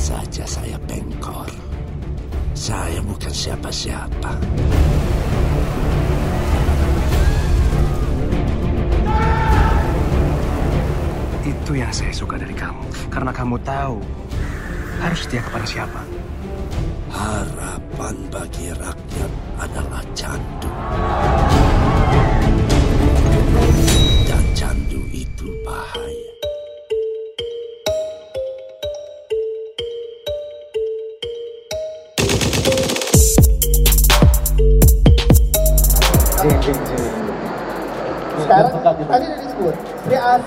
saja saya pengkor. Saya bukan siapa-siapa. Itu yang saya suka dari kamu. Karena kamu tahu harus setia kepada siapa. Harapan bagi rakyat adalah candu. Dan candu itu bahaya.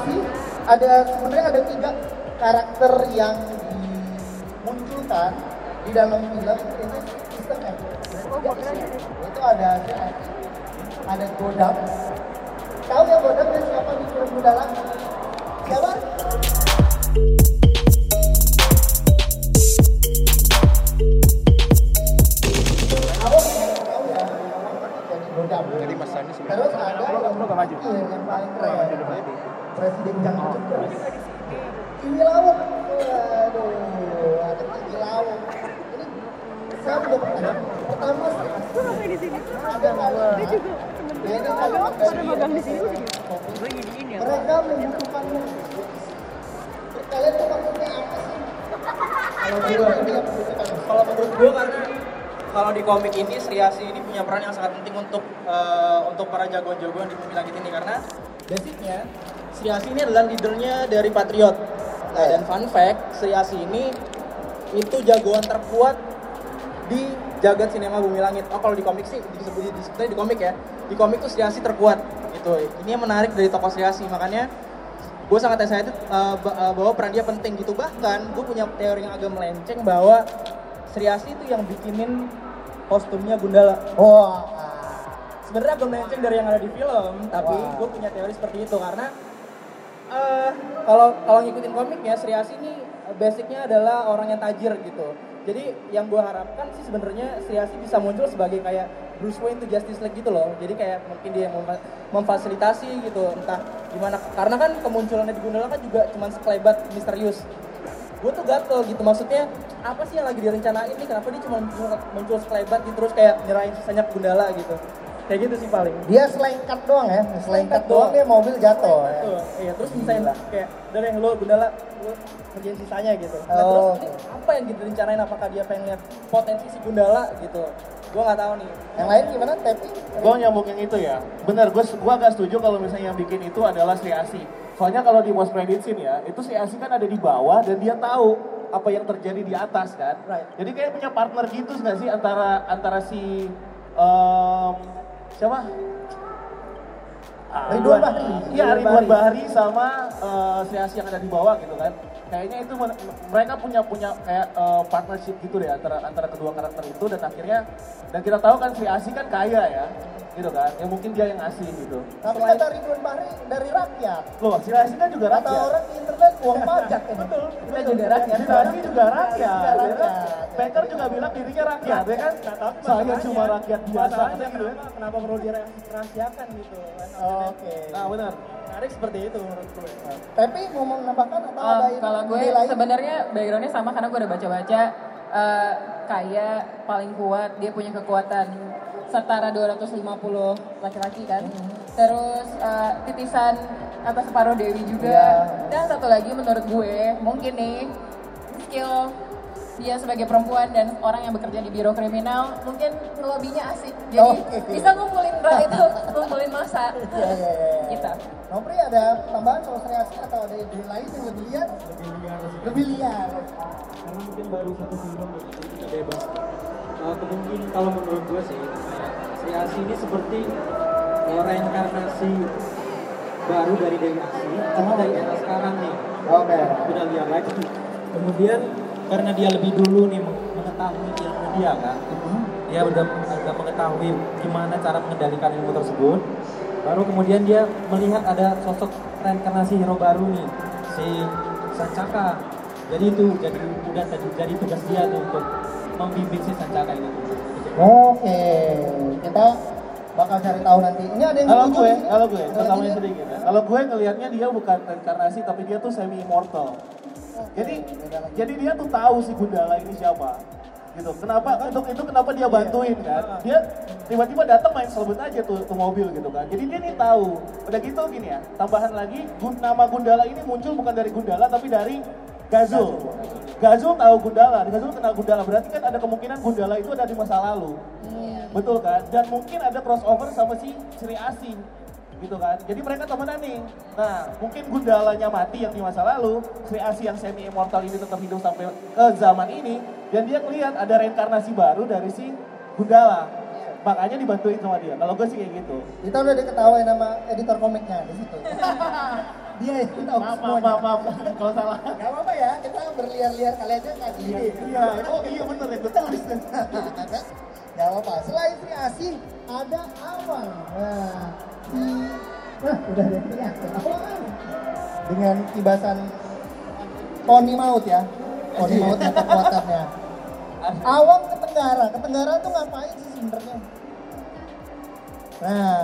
Asi ada sebenarnya ada tiga karakter yang dimunculkan di dalam film itu sistem F. Itu ada ada Godam. Tahu ya Godam ya siapa di film Gundala? Komik ini Sri Asih ini punya peran yang sangat penting untuk eh, untuk para jagoan-jagoan di bumi langit ini karena basicnya Sri Asih ini adalah leadernya dari Patriot. Nah, dan fun fact, Sri Asih ini itu jagoan terkuat di jagat sinema bumi langit. Oh kalau di komik sih disebut disebutnya di komik ya. Di komik tuh Sri Asih terkuat gitu. Ini yang menarik dari tokoh Sri Asih makanya gue sangat excited uh, ba- uh, bahwa peran dia penting gitu bahkan gue punya teori yang agak melenceng bahwa Sri Asih itu yang bikinin kostumnya Gundala Wah. sebenarnya agak melenceng dari yang ada di film tapi Wah. gue punya teori seperti itu karena eh, kalau kalau ngikutin komiknya Sri Asih ini eh, basicnya adalah orang yang tajir gitu jadi yang gue harapkan sih sebenarnya Sri Asih bisa muncul sebagai kayak Bruce Wayne to Justice League gitu loh jadi kayak mungkin dia yang memfa- memfasilitasi gitu entah gimana karena kan kemunculannya di Gundala kan juga cuman sekelebat misterius gue tuh gatel gitu maksudnya apa sih yang lagi direncanain nih kenapa dia cuma muncul, sekelebat gitu terus kayak nyerahin sisanya ke Gundala gitu kayak gitu sih paling Dia selengkat doang ya, selengkat doang doang. dia mobil jatuh ya. Betul, iya terus misain kayak dari yang lo Gundala lo kerjain sisanya gitu. Nah, Oh, terus ini apa yang gitu rencanain apakah dia pengen lihat potensi si Gundala gitu. Gua nggak tahu nih. Yang lain gimana? Tapi Gue nyambung yang itu ya. Bener, gue gua agak setuju kalau misalnya yang bikin itu adalah Sri Asi. Soalnya kalau di post credit scene ya, itu Sri Asi kan ada di bawah dan dia tahu apa yang terjadi di atas kan. Right. Jadi kayak punya partner gitu nggak sih antara antara si em, siapa? Ah, Ridwan Bahri. Iya Ridwan Bahri sama eh, Sri yang ada di bawah gitu kan. Kayaknya itu mereka punya punya kayak eh, partnership gitu deh antara antara kedua karakter itu dan akhirnya dan kita tahu kan Sri Asi kan kaya ya gitu kan. Ya mungkin dia yang ngasih gitu. tapi kata Ridwan Bahri dari rakyat. Loh, Sri Asi kan juga Kata rakyat. orang di internet uang pajak ini. Betul, Kita juga rakyat. Sri Asi juga rakyat. Juga ya kan? rakyat. Baker juga bilang dirinya rakyat, ya kan? Saya cuma rakyat biasa. Gitu kenapa, perlu dirahasiakan gitu kan. Oke. Nah, benar. Menarik seperti itu menurut gue. Tapi mau menambahkan atau Oh, ada kalau gue sebenarnya backgroundnya sama karena gue udah baca-baca. Eh, kaya paling kuat dia punya kekuatan setara 250 laki-laki kan. Terus eh, titisan apa separuh dewi juga. Iya. dan satu lagi menurut gue mungkin nih skill dia sebagai perempuan dan orang yang bekerja di biro kriminal mungkin ngelobinya asik jadi Oke. bisa ngumpulin itu ngumpulin masa Iya, iya, iya. gitu Nopri ada tambahan soal Sri Asi atau ada ide lain yang lebih liar? Lebih liar. karena mungkin baru satu film kita bebas uh, kemungkinan kalau menurut gue sih kayak Sri Asi ini seperti uh, reinkarnasi baru dari Dewi Asi cuma dari era sekarang nih Oke. udah lihat lagi kemudian karena dia lebih dulu nih meng- mengetahui ilmu dia kan dia udah udah mengetahui gimana cara mengendalikan ilmu tersebut baru kemudian dia melihat ada sosok reinkarnasi hero baru nih si Sancaka jadi itu jadi udah tadi jadi tugas dia tuh untuk membimbing si Sancaka ini Oke, kita bakal cari tahu nanti. Ini ada yang Kalau gue, kalau gue, Ada pertamanya lagi sedikit ya. Kalau gue ngelihatnya dia bukan reinkarnasi tapi dia tuh semi immortal. Jadi jadi dia tuh tahu si Gundala ini siapa. Gitu. Kenapa untuk itu kenapa dia bantuin kan? Dia tiba-tiba datang main selebut aja tuh, tuh mobil gitu kan. Jadi dia nih tahu. Udah gitu gini ya. Tambahan lagi nama Gundala ini muncul bukan dari Gundala tapi dari Gazul. Gazul tahu Gundala, Gazul kenal Gundala. Berarti kan ada kemungkinan Gundala itu ada di masa lalu. Betul kan? Dan mungkin ada crossover sama si Sri Asih gitu kan. Jadi mereka temenan nih. Nah, mungkin Gundalanya mati yang di masa lalu, Sri Asih yang semi immortal ini tetap hidup sampai ke zaman ini dan dia ngelihat ada reinkarnasi baru dari si Gundala. Makanya dibantuin sama dia. Kalau gue sih kayak gitu. Kita udah diketawain sama editor komiknya di situ. Dia yang tahu Maaf, maaf, semuanya. maaf, maaf. Kalau salah. Gak apa-apa ya, kita berliar-liar kali aja nggak Iya, gini. iya. Oh iya bener ya, gue tulis. Gak apa-apa. Selain Sri Asih, ada Awang. Nah, hmm, udah Asih. Awang. Dengan kibasan poni maut ya. Poni maut yang kekuatannya. Awang ke Tenggara. Ke Tenggara tuh ngapain sih sebenarnya? Nah,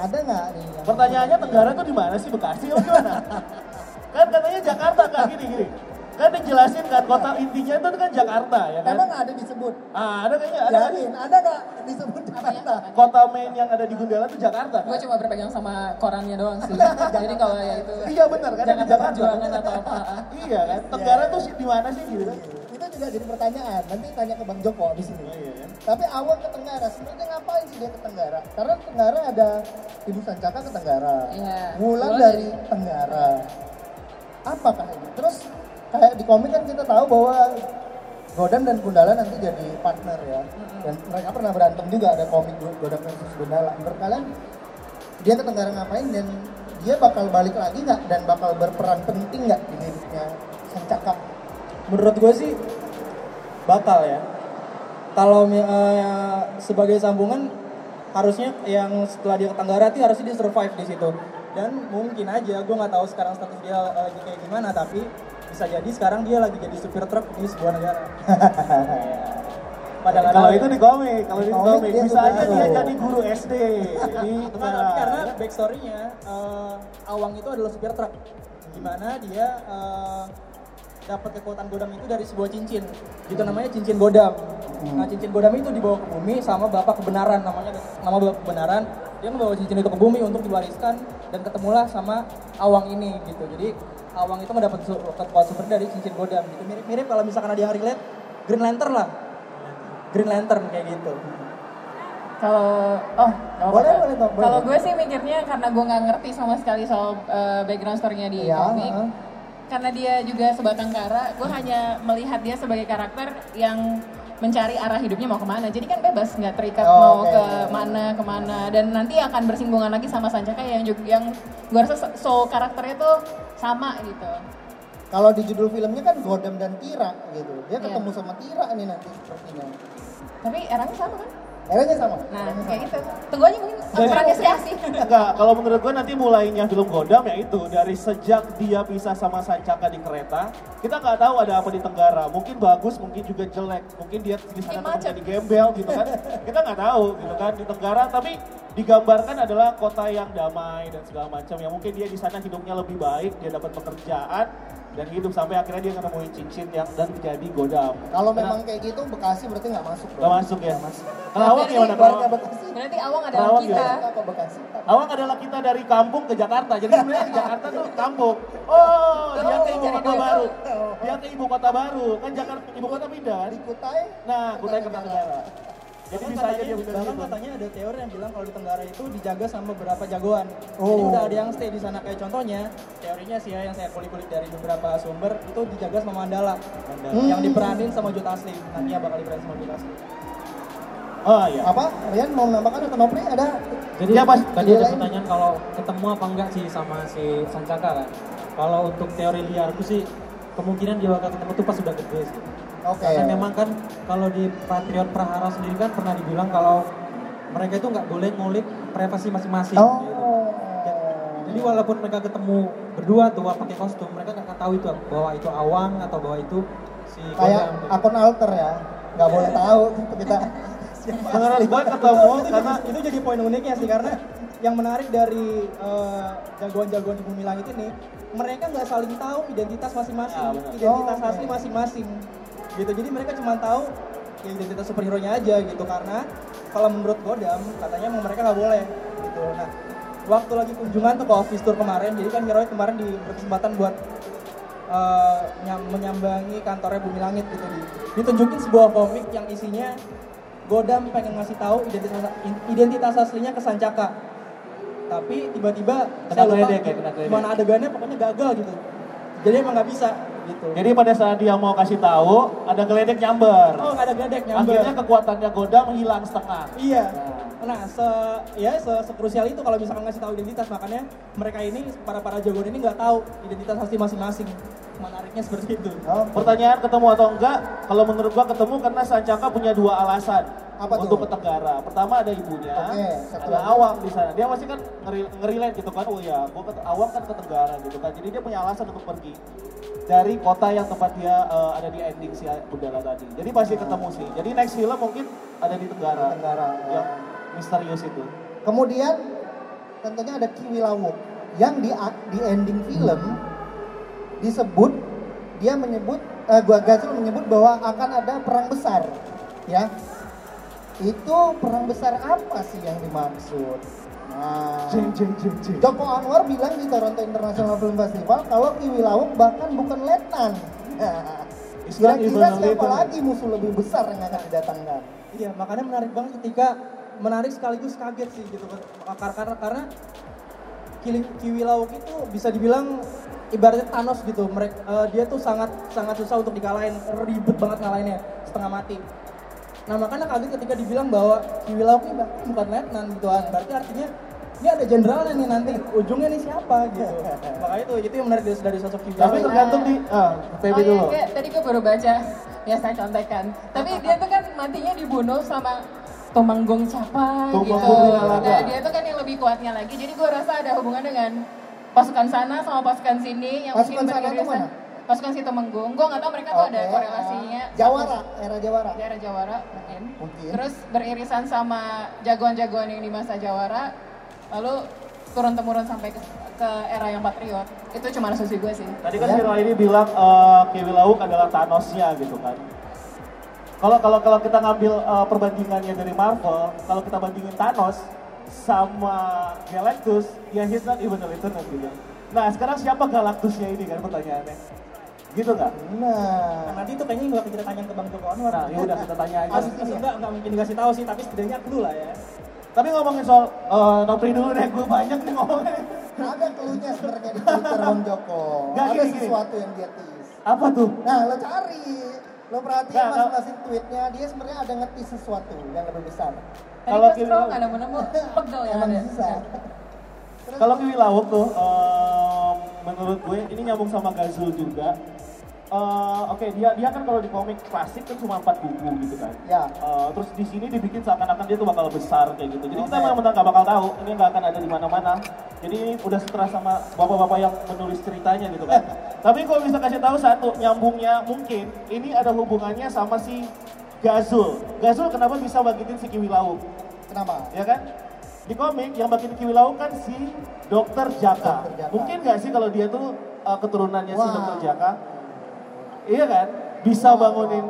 ada nggak nih? Pertanyaannya Tenggara tuh di mana sih? Bekasi apa gimana? kan katanya Jakarta kan gini gini. Kan dijelasin kan kota intinya itu kan Jakarta ya kan? Emang nggak ada disebut? Ah, ada kayaknya ada kan? Yakin, ada nggak disebut Jakarta? Kota main yang ada di Gundala itu Jakarta kan? Gue cuma berpegang sama korannya doang sih. Jadi kalau ya itu Iya benar kan di Jakarta Jakarta. Perjuangan atau apa. Iya kan? Tenggara tuh di mana sih gitu kan? Itu juga jadi pertanyaan. Nanti tanya ke Bang Joko di sini. Iya kan? Tapi awal ke Tenggara, sebenarnya ngapain sih dia ke Tenggara? Karena Tenggara ada Ibu Sancaka ke Tenggara, Iya. Wulan dari- Tenggara. Apakah ini? Terus kayak di komik kan kita tahu bahwa Godam dan Gundala nanti jadi partner ya. Dan mereka pernah berantem juga ada komik Godam versus Gundala. Menurut kalian dia ke Tenggara ngapain dan dia bakal balik lagi nggak dan bakal berperan penting nggak di hidupnya Sancaka? Menurut gue sih bakal ya. Kalau eh, sebagai sambungan harusnya yang setelah dia ke Tenggara harusnya dia survive di situ. Dan mungkin aja gue nggak tahu sekarang status dia eh, kayak gimana tapi bisa jadi sekarang dia lagi jadi supir truk di sebuah negara. Padahal Kalau itu di komik, kalau di Komik bisa aja dia jadi guru SD di tapi karena backstory-nya eh, Awang itu adalah supir truk Di mana dia eh, dapat kekuatan godam itu dari sebuah cincin. Itu namanya cincin godam. Nah cincin godam itu dibawa ke bumi sama bapak kebenaran Namanya nama bapak kebenaran. Dia membawa cincin itu ke bumi untuk diwariskan Dan ketemulah sama Awang ini gitu. Jadi Awang itu mendapat kekuatan super dari cincin godam gitu Mirip-mirip kalau misalkan ada yang relate Green Lantern lah Green Lantern kayak gitu Kalau oh Boleh, boleh, boleh. Kalau gue sih mikirnya karena gue nggak ngerti sama sekali soal eh, background story-nya di Iya, komik. heeh. Karena dia juga sebatang kara, gue hanya melihat dia sebagai karakter yang mencari arah hidupnya mau ke mana. Jadi kan bebas nggak terikat Oh, mau oke. ke mana ke mana dan nanti akan bersinggungan lagi sama Sancaka yang juga yang gue rasa so karakternya tuh sama gitu. Kalau di judul filmnya kan Godam dan Tira gitu. Dia Iya. ketemu sama Tira nih nanti sepertinya. Tapi eranya sama kan? Eranya sama. Nah Eranya kayak sama. gitu. Tunggu aja mungkin perannya Sri Asih. Enggak, kalau menurut gue nanti mulainya film Godam ya itu dari sejak dia pisah sama Sancaka di kereta, kita nggak tahu ada apa di Tenggara. Mungkin bagus, mungkin juga jelek, mungkin dia di sana temennya di gembel gitu kan. Kita nggak tahu gitu kan di Tenggara, tapi digambarkan adalah kota yang damai dan segala macam. Ya mungkin dia di sana hidupnya lebih baik, dia dapat pekerjaan dan hidup sampai akhirnya dia nemuin cincin yang dan jadi Godam. Kalau memang kayak gitu Bekasi berarti nggak masuk. nggak masuk ya, Mas. Kerawang Berarti gimana? Kerawang? Bekasi. Berarti Awang adalah Kerawang kita. Apa Bekasi? Awang adalah kita dari kampung ke Jakarta. Jadi sebenarnya Jakarta tuh kampung. Oh, dia ke ibu kota baru. Dia ke ibu kota baru. Kan Jakarta ibu kota pindah? Di Kutai. Nah, Kutai Kertanegara. Jadi bisa aja katanya, dia bahkan gitu. katanya ada teori yang bilang kalau di Tenggara itu dijaga sama beberapa jagoan. Jadi Oh. udah ada yang stay di sana kayak contohnya teorinya sih ya yang saya kulik-kulik dari beberapa sumber itu dijaga sama Mandala. Hmm. Yang diperanin sama Jut Asli. Nantinya bakal diperanin sama Jut Asli. Oh iya. Apa? Rian mau menambahkan atau Nopri ada? Jadi Ya, Mas. tadi Ide ada pertanyaan kalau ketemu apa enggak sih sama si Sancaka kan? Kalau untuk teori liarku sih kemungkinan dia bakal ketemu tuh pas sudah gede sih. Oke. Karena memang kan kalau di Patriot Prahara sendiri kan pernah dibilang kalau mereka itu nggak boleh ngulik privasi masing-masing. Oh. gitu. Jadi walaupun mereka ketemu berdua tuh pakai kostum, mereka nggak tahu itu bahwa itu Awang atau bahwa itu si Kayak akun alter ya. Nggak boleh tahu kita. Menurut gue ketemu itu, karena itu jadi poin uniknya sih karena yang menarik dari eh, jagoan-jagoan di Bumi Langit ini, mereka nggak saling tahu identitas masing-masing, Ya, identitas Oh, asli masing-masing. Gitu. Jadi mereka cuma tahu ya identitas superhero-nya aja gitu karena kalau menurut Godam katanya emang mereka nggak boleh gitu. Nah, waktu lagi kunjungan tuh ke office tour kemarin, jadi kan Heroic kemarin di berkesempatan buat nyam- menyambangi kantornya Bumi Langit gitu di ditunjukin sebuah komik yang isinya Godam pengen ngasih tahu identitas identitas aslinya ke Sancaka. Tapi tiba-tiba saya lupa ya, kena gimana adegannya pokoknya gagal gitu. Jadi emang nggak bisa gitu. Jadi pada saat dia mau kasih tahu, ada geledek nyamber. oh ada geledek nyamber. Akhirnya kekuatannya Godam hilang setengah. Iya. Nah. Nah, se ya se sekrusial itu kalau misalkan ngasih tahu identitas makanya mereka ini para para jagoan ini nggak tahu identitas asli masing-masing. Menariknya seperti itu. Oh, Pertanyaan ketemu atau enggak? Kalau menurut gua ketemu karena Sancaka punya dua alasan Apa untuk tuh? ke Tenggara. Pertama ada ibunya, Oke, satu ada lagi. Awang di sana. Dia masih kan ngeri ngerilate gitu kan. Oh ya, gua ke Awang kan ke Tenggara gitu kan. Jadi dia punya alasan untuk pergi dari kota yang tempat dia eh, ada di ending si Gundala tadi. Jadi pasti ketemu sih. Jadi next film mungkin ada di Tenggara. Tenggara, ya. Yang misterius itu. Kemudian tentunya ada Kiwi Lawuk yang di di ending film disebut dia menyebut eh, gua Gazul menyebut bahwa akan ada perang besar ya itu perang besar apa sih yang dimaksud nah Joko Anwar bilang di Toronto International Film Festival kalau Kiwi Lawuk bahkan bukan letnan. Kira-kira siapa lagi musuh lebih besar yang akan didatangkan? Iya, makanya menarik banget ketika menarik sekaligus kaget sih gitu karena karena, karena Kiwi, Lauk itu bisa dibilang ibaratnya Thanos gitu. Mereka dia tuh sangat sangat susah untuk dikalahin, ribet banget ngalahinnya, setengah mati. Nah makanya kaget ketika dibilang bahwa Kiwi Lauk ini bukan letnan gitu kan. Berarti artinya ini ada jenderalnya nih nanti ujungnya nih siapa gitu. Makanya itu itu yang menarik dari, sosok Kiwi Tapi tergantung di ah, PB oh, iya, dulu. kayak tadi gue baru baca, ya saya contekan. Tapi dia tuh kan matinya dibunuh sama Tumanggung Capa gitu. Nah dia tuh kan yang lebih kuatnya lagi. Jadi gue rasa ada hubungan dengan pasukan sana sama pasukan sini yang Pasukan mungkin sana tuh beririsan. mana? Pasukan si Tumenggung. Gue nggak tahu mereka tuh ada Oke, korelasinya. uh, Jawara era Jawara Daerah Jawara mungkin. Mungkin. Terus beririsan sama jagoan-jagoan yang di masa Jawara. Lalu turun temurun sampai ke, ke era yang patriot. Itu cuma asumsi gue sih. Tadi kan Ya. Hero ini bilang eh, Kiwi Lauk adalah Thanosnya gitu kan. Kalau kalau kalau kita ngambil eh, perbandingannya dari Marvel, kalau kita bandingin Thanos sama Galactus, ya he's not even a lieutenant gitu. Nah sekarang siapa Galactusnya ini kan pertanyaannya? Gitu nggak? nah Nah, nanti itu kayaknya nggak kita tanya ke Bang Joko Anwar. Nah ya udah kita tanya aja. Mas, mas enggak, enggak mungkin dikasih tahu sih, tapi setidaknya clue lah ya. Tapi ngomongin soal eh, Nopri dulu deh, gue banyak nih ngomongnya. ada keluhnya sebenarnya di Twitter Bang Joko Nggak, ada gini, gini. sesuatu yang dia tease Apa tuh? nah lo cari lo perhatiin nggak. masing-masing tweetnya dia sebenarnya ada ngetis sesuatu yang lebih besar Kalau Lauk. nggak nemu-nemu pegel yang emang ada. susah Terus, Kalau Kiwi Lauk tuh, em, menurut gue ini nyambung sama Gazul juga. Eh, Oke, dia dia kan kalau di komik klasik kan cuma empat buku gitu kan. Ya. Eh, terus di sini dibikin seakan-akan dia tuh bakal besar kayak gitu. Jadi kita Oke. memang nggak bakal tahu, ini nggak akan ada di mana-mana. Jadi ini udah setelah sama bapak-bapak yang menulis ceritanya gitu kan. Tapi kalau bisa kasih tahu satu, nyambungnya mungkin ini ada hubungannya sama si Gazul. Gazul kenapa bisa bagitin si Kiwi Lauk? kenapa ya kan? Di komik yang bagian Kiwi Lauk kan si Dokter Jaka. Dokter Jaka. Mungkin nggak sih kalau dia tuh uh, keturunannya si Wah. Dokter Jaka? Iya kan? Bisa bangunin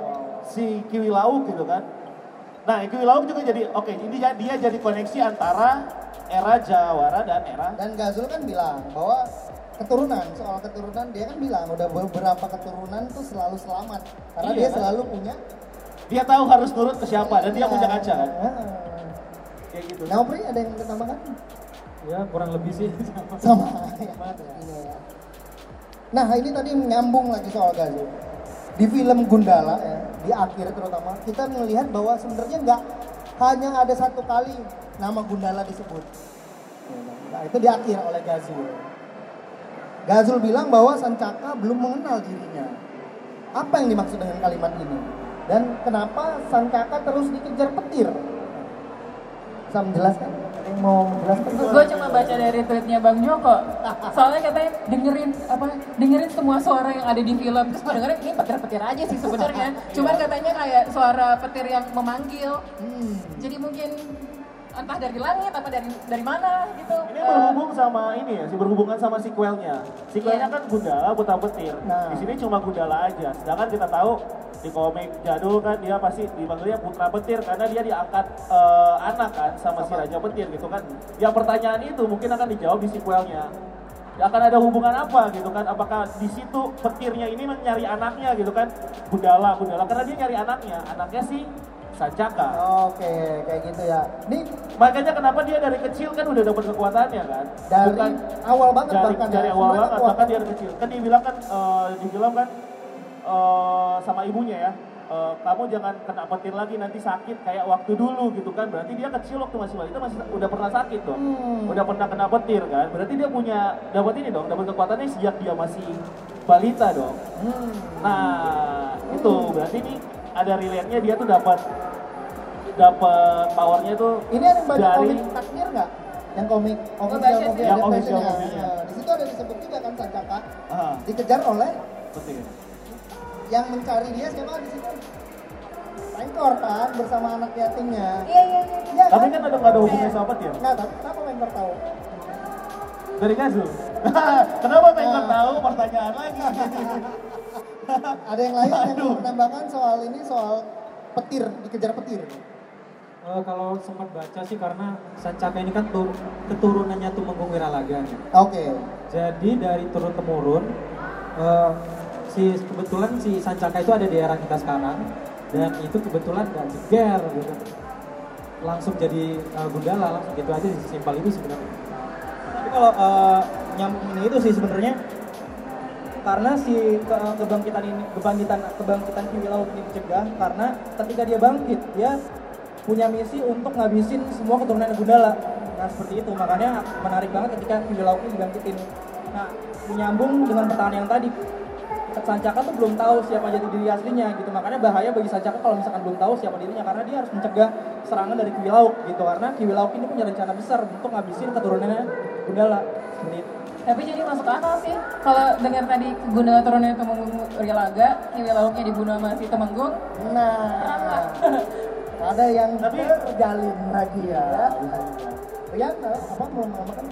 si Kiwi Lauk gitu kan? Nah, Kiwi Lauk juga jadi oke, ini dia, dia jadi koneksi antara era Jawara dan era dan Gazul kan bilang bahwa keturunan soal keturunan dia kan bilang udah beberapa keturunan tuh selalu selamat karena Iya dia kan? selalu punya dia tahu harus nurut ke siapa dan dia punya kaca kan? Heeh. Kayak gitu. Nah, Pri ada yang ditambahkan? Ya kurang lebih sih. Sama. ya. Iya, ya. Nah, ini tadi nyambung lagi soal Gazul. Di film Gundala ya, di akhir terutama kita melihat bahwa sebenarnya nggak hanya ada satu kali nama Gundala disebut. Nah, itu di akhir oleh Gazul. Gazul bilang bahwa Sancaka belum mengenal dirinya. Apa yang dimaksud dengan kalimat ini? Dan kenapa Sancaka terus dikejar petir? Bisa menjelaskan? Mau menjelaskan? Gue cuma baca dari tweetnya Bang Joko. Soalnya katanya dengerin apa dengerin semua suara yang ada di film. Terus gue dengerin ini petir-petir aja sih sebenarnya. Cuman katanya kayak suara petir yang memanggil. Hmm. Jadi mungkin entah dari langit apa dari dari mana gitu. Ini Eh, berhubung sama ini ya, sih berhubungan sama sequelnya. Sequelnya Iya. kan Gundala Putra Petir. Nah. Di sini cuma Gundala aja. Sedangkan kita tahu di komik jadul kan dia pasti dipanggilnya Putra Petir karena dia diangkat eh, anak kan sama, si Raja Petir gitu kan. Yang pertanyaan itu mungkin akan dijawab di sequelnya. Ya akan ada hubungan apa gitu kan? Apakah di situ petirnya ini nyari anaknya gitu kan? Gundala, Gundala karena dia nyari anaknya. Anaknya si Sancaka. Oke, kayak gitu ya. Nih Makanya kenapa dia dari kecil kan udah dapat kekuatannya kan? dari Bukan awal banget dari, bahkan dari ya. awal banget kekuatan- bahkan dia dari kecil. Kan dibilang kan eh, di film kan eh, sama ibunya ya. eh, kamu jangan kena petir lagi nanti sakit kayak waktu dulu gitu kan. Berarti dia kecil waktu masih balita masih udah pernah sakit dong. Hmm. Udah pernah kena petir kan. Berarti dia punya dapat ini dong, dapat kekuatannya sejak dia masih balita dong. Hmm. Nah, itu berarti ini ada relate-nya dia tuh dapat dapat powernya tuh Ini ada yang baca dari komik takdir nggak? Yang komik official baca sih. movie Yang adaptation-nya. official movie-nya. Nah, di situ ada disebut juga kan Sancaka ah, dikejar oleh betul. yang mencari dia siapa di situ? Pengkor kan bersama anak yatimnya. Iya iya iya. Iya Tapi kan ada nggak ada hubungannya sama petir? Nggak, tapi kenapa Pengkor tahu? Dari Kazu. Kenapa Pengkor Nah. tahu? Pertanyaan lagi. Ada yang lain yang menambahkan soal ini soal petir dikejar petir. Eh, kalau sempat baca sih karena Sancaka ini kan tur- keturunannya Tumenggung Wiralaga. Oke. Jadi dari turun temurun eh, si kebetulan si Sancaka itu ada di era kita sekarang dan itu kebetulan gak jeger gitu. Langsung jadi eh, Gundala langsung gitu aja simpel itu sebenarnya. Tapi kalau eh, nyambungin itu sih sebenarnya karena si ke- kebangkitan ini kebangkitan kebangkitan Kiwi Laut ini dicegah karena ketika dia bangkit dia punya misi untuk ngabisin semua keturunan Gundala. Nah seperti itu makanya menarik banget ketika Kiwi Laut ini dibangkitin. Nah menyambung dengan pertanyaan yang tadi Sancaka tuh belum tahu siapa jadi diri aslinya gitu makanya bahaya bagi Sancaka kalau misalkan belum tahu siapa dirinya karena dia harus mencegah serangan dari Kiwi Laut gitu karena Kiwi Laut ini punya rencana besar untuk ngabisin keturunannya Gundala seperti. Tapi jadi masuk akal sih kalau dengar tadi Gundala turunnya Tumenggung Wiralaga, Kiwi Lauknya dibunuh sama si Temenggung. Nah, ada yang Tapi- terjalin lagi ya. Ya, apa mau ngomongkan?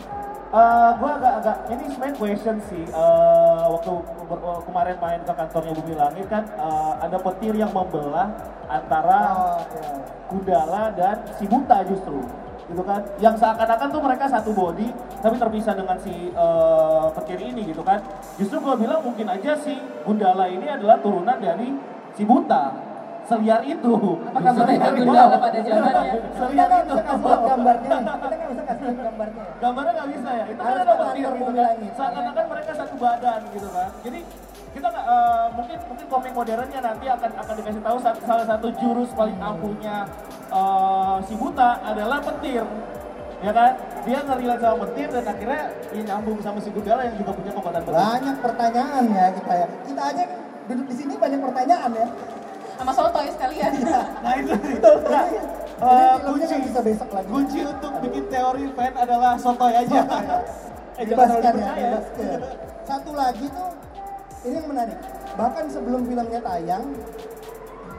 Eh, gue agak-agak ini sebenarnya question sih. Eh, waktu ber- eh, kemarin main ke kantornya Bumi Langit kan eh, ada petir yang membelah antara Oh, oke. Gundala dan si Buta justru gitu kan. Yang seakan-akan tuh mereka satu body tapi terpisah dengan si eh, petir ini gitu kan. Justru gue bilang mungkin aja si Gundala ini adalah turunan dari si Buta seliar itu. Apakah mereka Gundala pada zamannya? Kita seliar itu. bisa kasih gambarnya. Kita nggak bisa kasih gambarnya. gambarnya nggak bisa ya? Itu kan ada petir gitu kan. Seakan-akan mereka satu badan gitu kan. Jadi kita nggak eh, mungkin mungkin komik modernnya nanti akan akan dikasih tahu sa- salah satu jurus paling ampuhnya eh, si buta adalah petir. Ya kan? Dia ngerilat sama petir dan akhirnya dia nyambung sama si Gundala yang juga punya kekuatan petir. Banyak pertanyaan ya kita ya. Kita aja duduk di sini banyak pertanyaan ya. Sama sotoy sekalian. nah itu itu nah, eh, filmnya kunci nggak bisa besok lagi. kunci untuk bikin teori fan adalah sotoy aja eh, jangan terlalu Bebaskan ya, bebaskan. Satu lagi tuh, ini yang menarik. Bahkan sebelum filmnya tayang,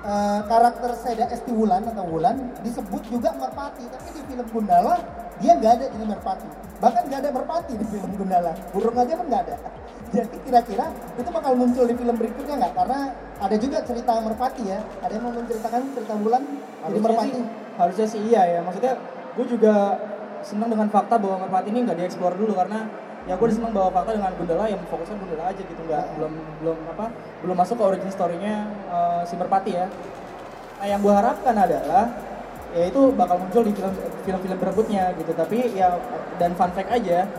eh, karakter Seda Esti Wulan atau Wulan disebut juga Merpati. Tapi di film Gundala, dia nggak ada jadi Merpati. Bahkan nggak ada Merpati di film Gundala. Burung aja pun nggak ada. Jadi kira-kira itu bakal muncul di film berikutnya nggak? Karena ada juga cerita Merpati ya. Ada yang mau menceritakan cerita Wulan jadi Merpati? sih, harusnya sih iya ya maksudnya gue juga senang dengan fakta bahwa Merpati ini nggak dieksplor dulu karena ya gue senang bahwa fakta dengan Gundala yang fokusnya Gundala aja gitu nggak belum belum apa belum masuk ke origin story-nya eh, si Merpati ya nah yang gue harapkan adalah ya itu bakal muncul di film film-film berikutnya gitu tapi ya dan fun fact aja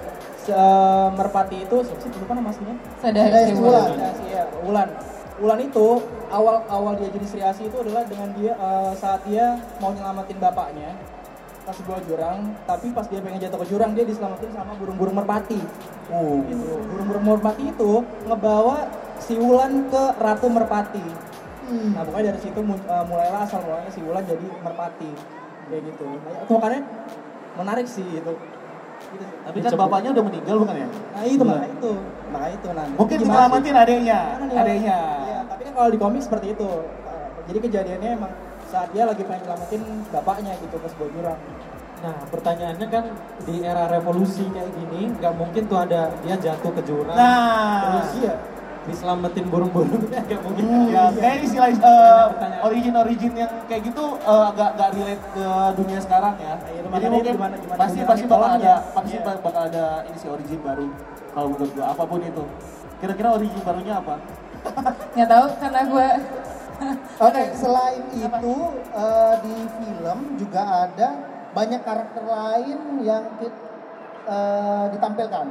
Merpati itu siapa sih lupa nama aslinya Sadar Sri Wulan. Ya, Wulan. Wulan itu awal awal dia jadi Sri Asi itu adalah dengan dia eh, saat dia mau nyelamatin bapaknya ke sebuah jurang, tapi pas dia pengen jatuh ke jurang dia diselamatin sama burung-burung merpati. Oh. Gitu. Burung-burung merpati itu ngebawa si Wulan ke Ratu Merpati. Hmm. Nah, pokoknya dari situ eh, mulailah asal mulanya si Wulan jadi merpati. Kayak gitu. Nah, itu makanya menarik sih itu. Gitu tapi kan bapaknya udah meninggal bukan ya Nah, itu makanya itu. Makanya itu nah. mungkin sih? diselamatin adeknya Karena dia- adeknya Iya, tapi kan kalau di komik seperti itu. Jadi kejadiannya emang saat dia lagi pengen nyelamatin bapaknya gitu ke sebuah jurang. Nah, pertanyaannya kan di era revolusi kayak gini, nggak mungkin tuh ada dia jatuh ke jurang. Nah, terus iya. Diselamatin burung-burungnya nggak mungkin. Hmm, ya, kayak istilah uh, origin-origin yang kayak gitu uh, agak agak relate ke dunia sekarang ya. Iya, itu Jadi mungkin gimana- gimana pasti dunia pasti bakal ada mitologinya. pasti Iya. bakal ada ini sih origin baru kalau menurut gua apa pun itu. Kira-kira origin barunya apa? Nggak tahu karena gue Oke, selain itu eh, di film juga ada banyak karakter lain yang eh, ditampilkan.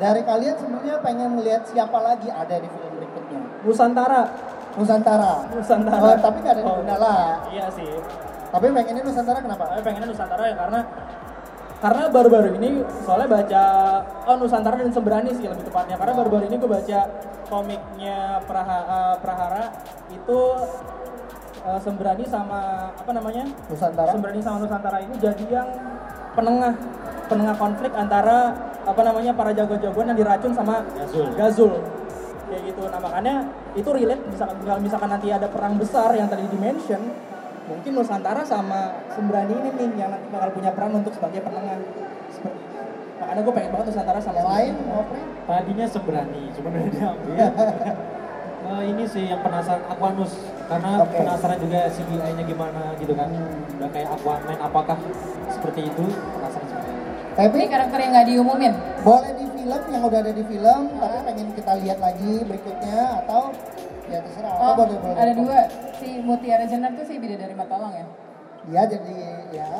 Dari kalian sebenarnya pengen melihat siapa lagi ada di film berikutnya? Nusantara. Nusantara. Nusantara. Oh, tapi nggak ada di Oh, Gundala. Iya sih. Tapi pengennya Nusantara kenapa? Tapi pengennya Nusantara ya karena karena baru-baru ini soalnya baca oh Nusantara dan Sembrani sih lebih tepatnya karena baru-baru ini gue baca komiknya Praha, eh, Prahara itu eh, Sembrani sama apa namanya Nusantara. Sembrani sama Nusantara ini jadi yang penengah penengah konflik antara apa namanya para jago-jagoan yang diracun sama Gazul. Gazul kayak gitu nah makanya itu relate misalkan misalkan nanti ada perang besar yang tadi dimention mungkin Nusantara sama Sembrani ini nih yang nanti bakal punya peran untuk sebagai penengah seperti itu. makanya gue pengen banget Nusantara sama Yang lain, Sembrani. Tadinya seberani, cuman udah diambil. Eh, ini sih yang penasaran Aquanus karena Oke. penasaran juga CGI-nya gimana gitu kan. Udah kayak Aquaman apakah seperti itu? Penasaran. Tapi ini karakter yang nggak diumumin. boleh di film yang udah ada di film, tapi pengen kita lihat lagi berikutnya atau ya terserah. Oh, boleh boleh. ada dua si Mutiara Jenar tuh si Bidadari Matolong ya. Ya jadi ya.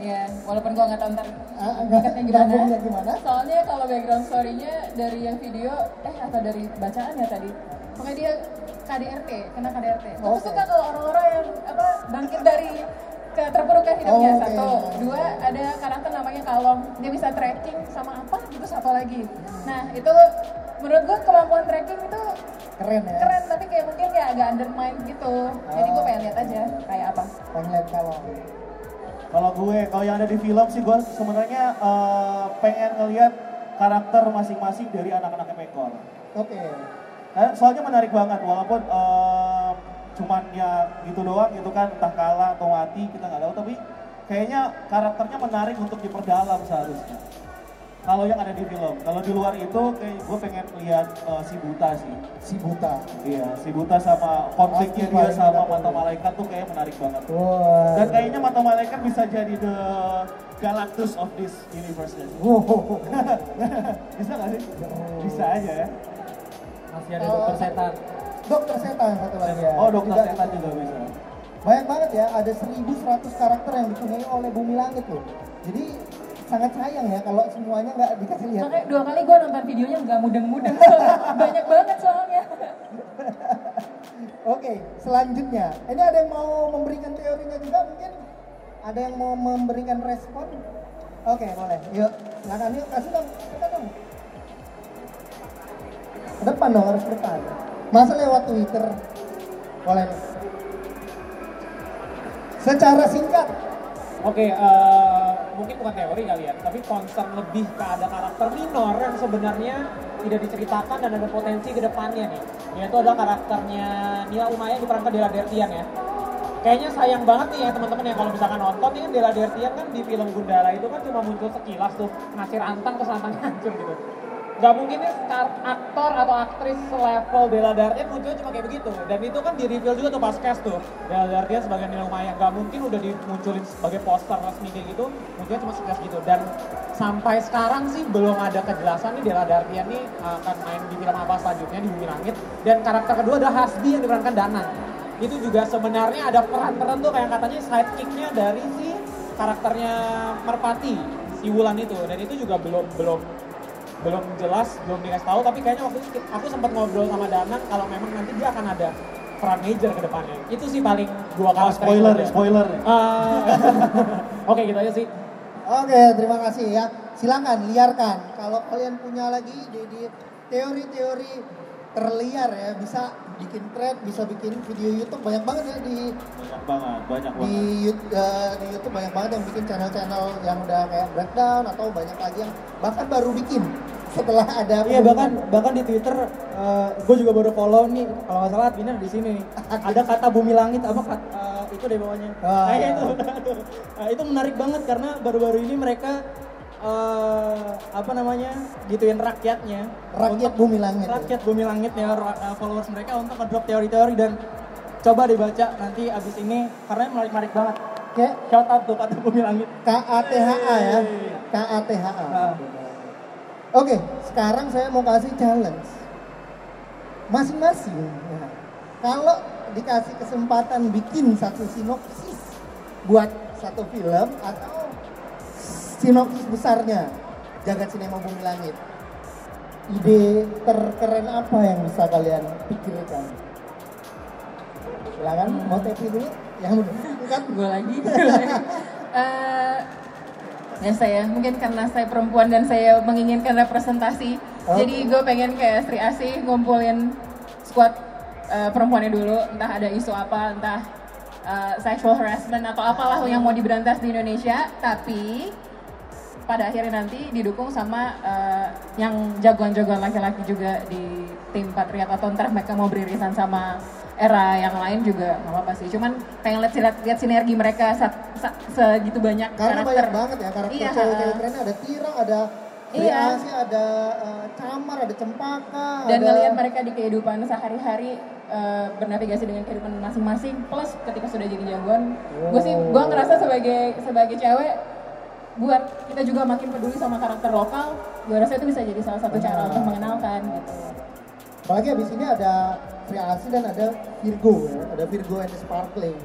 Iya, walaupun gua nggak tahu ntar Ah, enggak nikahnya gimana. gimana? Soalnya kalau background story-nya dari yang video, eh atau dari bacaan ya tadi. Pokoknya dia KDRT, kena KDRT. Aku suka kalau orang-orang yang apa bangkit dari terpurukan hidupnya Oke. satu, dua ada karakter namanya Kalong, dia bisa tracking sama apa, terus apa lagi. Nah itu menurut gua kemampuan tracking itu Keren ya. keren, tapi kayak mungkin kayak agak undermine gitu. Jadi gua pengen lihat aja kayak apa. Pengen lihat kalau Kalau gue, kalau yang ada di film sih gue sebenarnya eh, pengen ngelihat karakter masing-masing dari anak-anak Pekor. Oke. Eh, soalnya menarik banget walaupun eh, cuman ya gitu doang gitu kan entah kalah atau mati kita nggak tahu tapi kayaknya karakternya menarik untuk diperdalam seharusnya. Kalau yang ada di film, kalau di luar itu kayak gue pengen lihat eh, si buta sih. Si buta. Iya, si buta sama konfliknya dia sama mata malaikat tuh kayak menarik banget. Wah. Dan kayaknya mata malaikat bisa jadi the Galactus of this universe. ya. Wow. bisa nggak sih? Bisa aja ya. Masih ada dokter setan. Dokter setan satu lagi ya. Oh, dokter Juga setan juga bisa. Banyak banget ya, ada 1100 karakter yang dipunyai oleh Bumi Langit loh. Jadi sangat sayang ya kalau semuanya nggak dikasih lihat. Makanya dua kali gue nonton videonya nggak mudeng-mudeng, banyak banget soalnya. Oke, selanjutnya. Ini ada yang mau memberikan teorinya juga mungkin? Ada yang mau memberikan respon? Oke, boleh. Yuk, silakan yuk. Kasih dong, kita dong. Ke depan dong, harus ke depan. Masa lewat Twitter? Boleh. nih. Secara singkat, Oke, eh, mungkin bukan teori kali ya, tapi concern lebih ke ada karakter minor yang sebenarnya tidak diceritakan dan ada potensi ke depannya nih. Yaitu adalah karakternya Nila Umaya diperankan Dela Dertian ya. Kayaknya sayang banget nih ya teman-teman ya kalau misalkan nonton nih kan Dela Dertian kan di film Gundala itu kan cuma muncul sekilas tuh ngasih rantang terus rantangnya hancur gitu. Gak mungkin star- aktor atau aktris selevel Dela Dartian muncul cuma kayak begitu. Dan itu kan di reveal juga tuh pas cast tuh. Dela Dartian sebagai Nila Umaya. Gak mungkin udah dimunculin sebagai poster resmi kayak gitu. Munculnya cuma sekilas gitu. Dan sampai sekarang sih belum ada kejelasan nih Dela Dartian nih akan main di film apa selanjutnya di Bumi Langit. Dan karakter kedua ada Hasbi yang diperankan Danang. Itu juga sebenarnya ada peran-peran tuh kayak katanya sidekicknya dari si karakternya Merpati, si Wulan itu. Dan itu juga belum belum belum jelas, belum dikasih tahu, tapi kayaknya waktu itu aku sempat ngobrol sama Danang kalau memang nanti dia akan ada peran major ke depannya. Itu sih paling dua Oh, karakter. spoiler, ada. spoiler. Eh, Oke, gitu aja sih. Oke, terima kasih ya. Silakan liarkan. Kalau kalian punya lagi di, di teori-teori terliar ya, bisa bikin thread, bisa bikin video YouTube banyak banget ya di Banyak banget, banyak di, banget. Yout- eh, di YouTube banyak banget yang bikin channel-channel yang udah kayak breakdown atau banyak lagi yang bahkan baru bikin setelah ada Iya bahkan bahkan di Twitter gue juga baru follow nih kalau nggak salah adminnya di sini. Ada kata bumi langit apa kat- eh, itu deh bawahnya. Ah. Nah, itu Nah, itu menarik banget karena baru-baru ini mereka eh, apa namanya gituin rakyatnya rakyat bumi langit ya. rakyat bumi langitnya ra- eh, followers mereka untuk ngedrop teori-teori dan coba dibaca nanti abis ini karena menarik-menarik banget. Oke, Shout out tuh kata bumi langit. KATHA ya. KATHA. Nah, Oke, sekarang saya mau kasih challenge. Masing-masing. ya. Kalau dikasih kesempatan bikin satu sinopsis buat satu film atau sinopsis besarnya Jagat Sinema Bumi Langit. Ide terkeren apa yang bisa kalian pikirkan? Silakan, mau tepi dulu? Yang kan gue lagi. Eh, ya saya mungkin karena saya perempuan dan saya menginginkan representasi Oke. jadi gue pengen kayak Sri Asih ngumpulin squad eh, perempuannya dulu entah ada isu apa entah eh, sexual harassment atau apalah yang mau diberantas di Indonesia tapi pada akhirnya nanti didukung sama eh, yang jagoan-jagoan laki-laki juga di tim Patriot atau ntar mereka mau beririsan sama era yang lain juga nggak apa-apa sih. Cuman pengen lihat lihat, lihat sinergi mereka sa- sa- segitu banyak karena karakter. banyak banget ya karakter Iya. cewek-cewek kerennya ada Tira, ada Iya. Asih, ada eh, Camar, ada Cempaka, dan ada ngelihat mereka di kehidupan sehari-hari eh, bernavigasi dengan kehidupan masing-masing plus ketika sudah jadi jagoan gue sih gue ngerasa sebagai sebagai cewek buat kita juga makin peduli sama karakter lokal gue rasa itu bisa jadi salah satu cara untuk mengenalkan gitu Apalagi abis ini ada Sri Asih dan ada Virgo ya, ada Virgo and the Sparkling.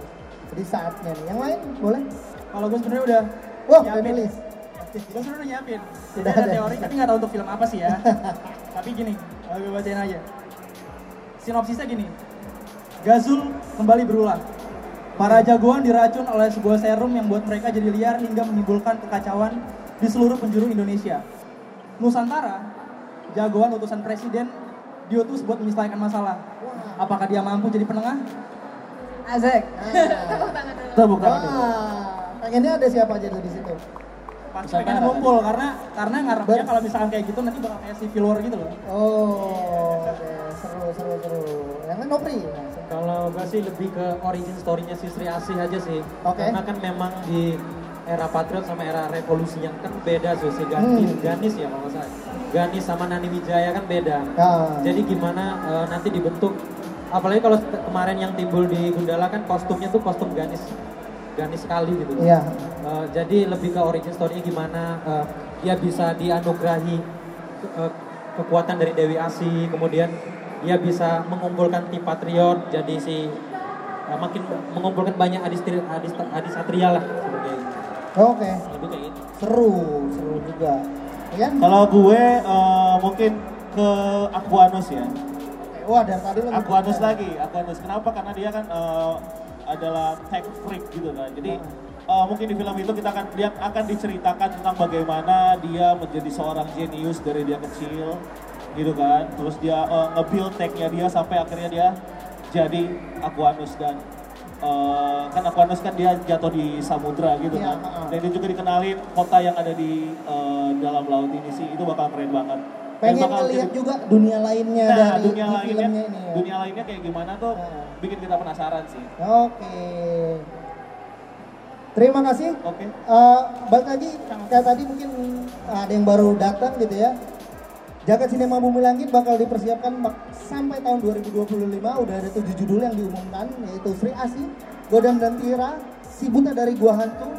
Jadi saatnya nih. Yang lain boleh? kalau gue sebenarnya udah Wah, nyiapin. nulis. Gue sebenarnya udah nyiapin. Jadi Udah ada ada. teori, tapi nggak tahu untuk film apa sih ya. tapi gini, kalau gue bacain aja. Sinopsisnya gini. Gazul kembali berulah. Para jagoan diracun oleh sebuah serum yang buat mereka jadi liar hingga menimbulkan kekacauan di seluruh penjuru Indonesia. Nusantara, jagoan utusan presiden diutus buat menyelesaikan masalah. Apakah dia mampu jadi penengah? Azek Tepuk tangan dulu. Wah, pengennya ada siapa aja di situ? Pasti pengen ngumpul karena karena ngarepnya Ber- kalau misalkan kayak gitu nanti bakal kayak civil war gitu loh. Oh. Seru, seru, seru. Yang lain Nopri? Nah, Kalau gue sih lebih ke origin story-nya si Sri Asih aja sih. Oke. Karena kan memang di era Patriot sama era revolusi yang kan beda sih si Ganis, Hmm. Ganis ya kalau salah. Ganis sama Nani Wijaya kan beda. Ya. Jadi gimana eh, nanti dibentuk apalagi kalau kemarin yang timbul di Gundala kan kostumnya tuh kostum Ganis. Ganis sekali gitu. Iya. Eh, jadi lebih ke origin story-nya gimana eh, dia bisa dianugerahi ke- eh, kekuatan dari Dewi Asih, kemudian dia bisa mengumpulkan tim patriot, jadi si eh, makin mengumpulkan banyak adistri, adis, adisatria lah seperti itu. Oke, Lebih kayak gitu. seru, seru juga. Kalau gue eh, mungkin ke Aquanus ya. Wah, dari tadi lo Aquanus lagi, Aquanus. Kenapa? Karena dia kan eh, adalah tech freak gitu kan. Jadi eh, mungkin di film itu kita akan dia akan diceritakan tentang bagaimana dia menjadi seorang jenius dari dia kecil gitu kan. Terus dia eh, nge-build tech-nya dia sampai akhirnya dia jadi Aquanus dan eh, kan Aquanus kan dia jatuh di samudra gitu Iya, kan. heeh. Dan dia juga dikenalin kota yang ada di eh, dalam laut ini sih. Itu bakal keren banget. Pengen ngeliat jadi- juga dunia lainnya Nah, dari dunia di lainnya, filmnya ini ya. dunia lainnya kayak gimana tuh Nah. bikin kita penasaran sih. Oke. Terima kasih. Oke. Eh, balik lagi kayak tadi mungkin ada yang baru datang gitu ya. Jagat Sinema Bumi Langit bakal dipersiapkan sampai tahun 2025 udah ada tujuh judul yang diumumkan yaitu Sri Asih, Godam dan Tira, Si Buta dari Gua Hantu,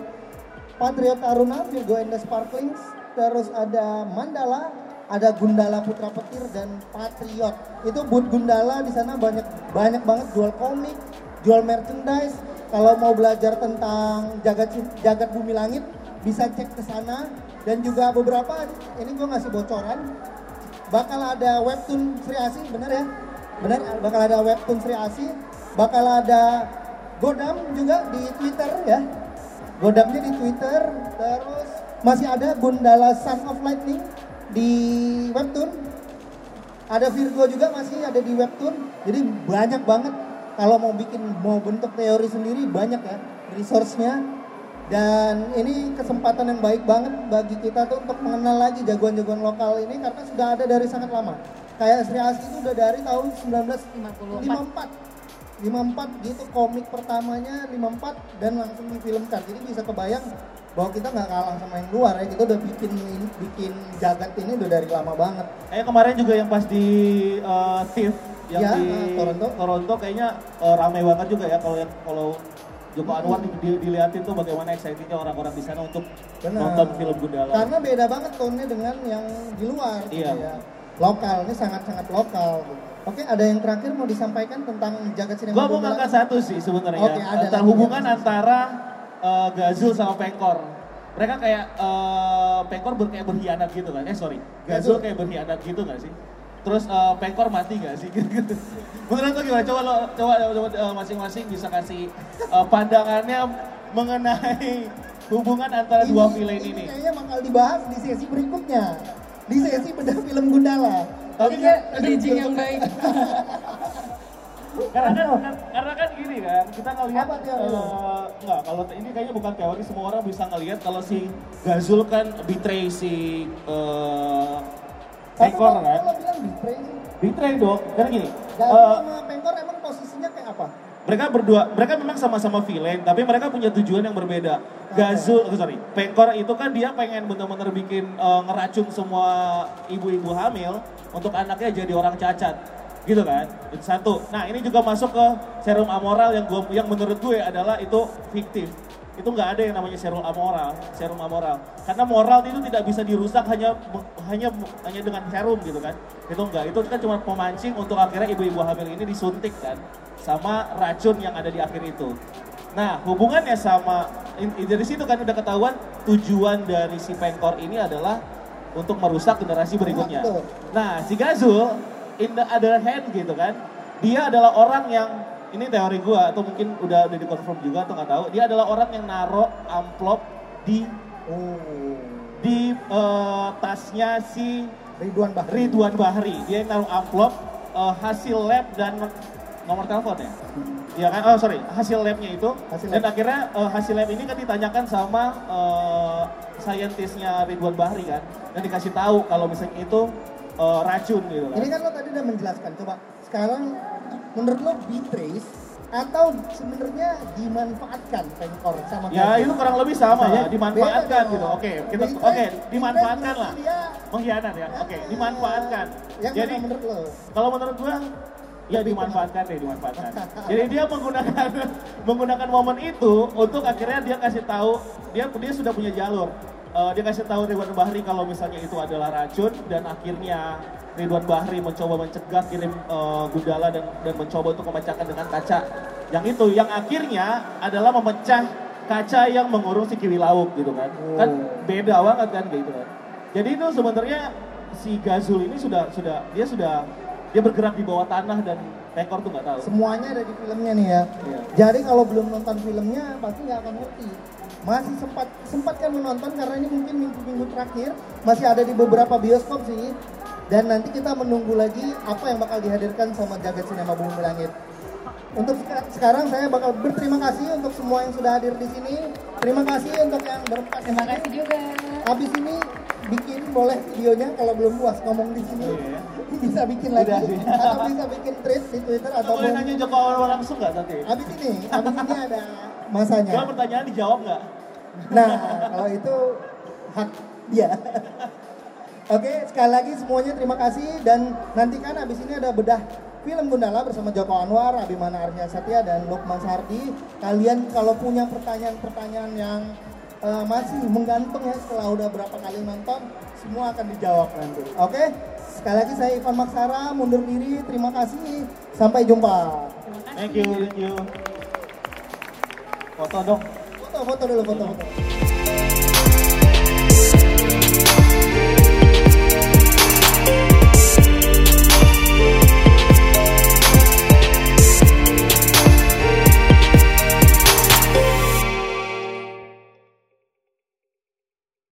Patriot Taruna, Virgo and the Sparklings, terus ada Mandala, ada Gundala Putra Petir dan Patriot. Itu boot Gundala di sana banyak banyak banget jual komik, jual merchandise. Kalau mau belajar tentang jagat jagat bumi langit bisa cek ke sana dan juga beberapa ini gue ngasih bocoran bakal ada webtoon Sri Asih bener ya? Bener bakal ada webtoon Sri Asih. Bakal ada Godam juga di Twitter ya. Godamnya di Twitter terus masih ada Gundala Sun of Lightning di webtoon. Ada Virgo juga masih ada di webtoon. Jadi banyak banget. Kalau mau bikin mau bentuk teori sendiri banyak ya resource-nya Dan ini kesempatan yang baik banget bagi kita tuh untuk mengenal lagi jagoan-jagoan lokal ini karena sudah ada dari sangat lama. Kayak Sri Asi itu udah dari tahun 1954. 54 gitu komik pertamanya 54 dan langsung difilmkan. Jadi bisa kebayang bahwa kita nggak kalah sama yang luar ya. Kita udah bikin bikin jagat ini udah dari lama banget. Kayak kemarin juga yang pas di uh, TIFF yang Ya, di Toronto. Toronto kayaknya uh, ramai banget juga ya kalau yang kalau Joko Anwar di, di- diliatin tuh bagaimana excitingnya orang-orang di sana untuk Benar. nonton film Gundala. Karena beda banget tone-nya dengan yang di luar gitu Iya. ya. Lokal, ini sangat-sangat lokal. Oke, ada yang terakhir mau disampaikan tentang jagat sinema Gua mau ngangkat satu sih sebenarnya. Oke, ada antara lagi hubungan yang- antara uh, Gazul sama Pengkor. Mereka kayak uh, Pengkor ber, kayak berkhianat gitu kan? Eh sorry, Gazul Gazul. kayak berkhianat gitu nggak sih? Terus uh, Pengkor mati gak sih? Gitu. Menurut lo gimana? Coba lo coba, coba uh, masing-masing bisa kasih uh, pandangannya mengenai hubungan antara dua villain ini ini. kayaknya bakal dibahas di sesi berikutnya. Di sesi bedah film Gundala. Tapi Iya, bridging yang baik. karena kan, kan- karena kan gini kan kita ngelihat eh, enggak kalau ini kayaknya bukan teori semua orang bisa ngelihat kalau si Gazul kan betray si eh Tapi Pengkor kan? lo bilang betray sih? betray dong karena gini eh, sama Pengkor emang posisinya kayak apa? mereka berdua mereka memang sama-sama villain tapi mereka punya tujuan yang berbeda. Gazul oh, sorry Pengkor itu kan dia pengen bener-bener bikin eh, ngeracun semua ibu-ibu hamil untuk anaknya jadi orang cacat. Gitu kan? Itu satu. Nah ini juga masuk ke serum amoral yang gua yang menurut gue adalah itu fiktif itu nggak ada yang namanya serum amoral serum amoral. Karena moral itu tidak bisa dirusak hanya hanya hanya dengan serum gitu kan. Itu enggak itu kan cuma pemancing untuk akhirnya ibu-ibu hamil ini disuntik kan sama racun yang ada di akhir itu. Nah hubungannya sama dari situ kan udah ketahuan tujuan dari si pengkor ini adalah untuk merusak generasi berikutnya. Nah si Gazul in the other hand gitu kan dia adalah orang yang ini teori gua atau mungkin udah udah dikonfirm juga atau nggak tahu dia adalah orang yang naro amplop di Oh. di eh, tasnya si Ridwan Bahri. Ridwan Bahri dia yang naruh amplop eh, hasil lab dan nomor telepon ya Iya kan? Oh sorry, hasil labnya itu. Hasil dan lab. akhirnya eh, hasil lab ini kan ditanyakan sama eh, saintisnya Ridwan Bahri kan, dan dikasih tahu kalau misalnya itu eh, racun gitu kan. Ini kan lo tadi udah menjelaskan. Coba sekarang menurut lo betrays atau sebenarnya dimanfaatkan Pengkor sama Ya itu kurang lebih sama, Saya- dimanfaatkan gitu. Oke, kita oke, dimanfaatkan betrays lah. Mengkhianat ya. Oke, Ah, dimanfaatkan. Yang Jadi menurut lo? kalau menurut gua ya dimanfaatkan deh, dimanfaatkan. Jadi dia menggunakan menggunakan momen itu untuk akhirnya dia kasih tahu dia dia sudah punya jalur. Eh, dia kasih tahu Ridwan Bahri kalau misalnya itu adalah racun dan akhirnya Ridwan Bahri mencoba mencegah kirim eh, Gundala dan dan mencoba untuk memecahkan dengan kaca yang itu yang akhirnya adalah memecah kaca yang mengurung si Kiwi Lauk gitu kan. Kan beda banget kan gitu kan. Jadi itu sebenarnya si Gazul ini sudah sudah dia sudah dia bergerak di bawah tanah dan Pengkor tuh nggak tahu. Semuanya ada di filmnya nih ya. Iya. Jadi kalau belum nonton filmnya pasti nggak akan ngerti. Masih sempat sempat kan menonton karena ini mungkin minggu-minggu terakhir masih ada di beberapa bioskop sih. Dan nanti kita menunggu lagi apa yang bakal dihadirkan sama Jagat Sinema Bumi Langit. Untuk seka- sekarang saya bakal berterima kasih untuk semua yang sudah hadir di sini. Terima kasih untuk yang berempat. Terima kasih juga. Habis ini bikin boleh videonya kalau belum puas ngomong di sini. Iya. Bisa bikin lagi Udah sih. atau bisa bikin tweet di Twitter Atau atau boleh nanya Joko Anwar langsung nggak nanti? Habis ini, habis ini ada masanya. Kalau pertanyaan dijawab nggak? Nah, kalau itu hak dia. Oke, sekali lagi semuanya terima kasih dan nantikan habis ini ada bedah film Gundala bersama Joko Anwar, Abimana Arya Satya dan Lukman Sardi. Kalian kalau punya pertanyaan-pertanyaan yang eh, masih menggantung ya setelah udah berapa kali nonton, semua akan dijawab nanti. Oke, sekali lagi saya Ivan Maksara mundur diri. Terima kasih. Sampai jumpa. Thank you, thank you. Foto dong. Foto, foto dulu, foto, foto.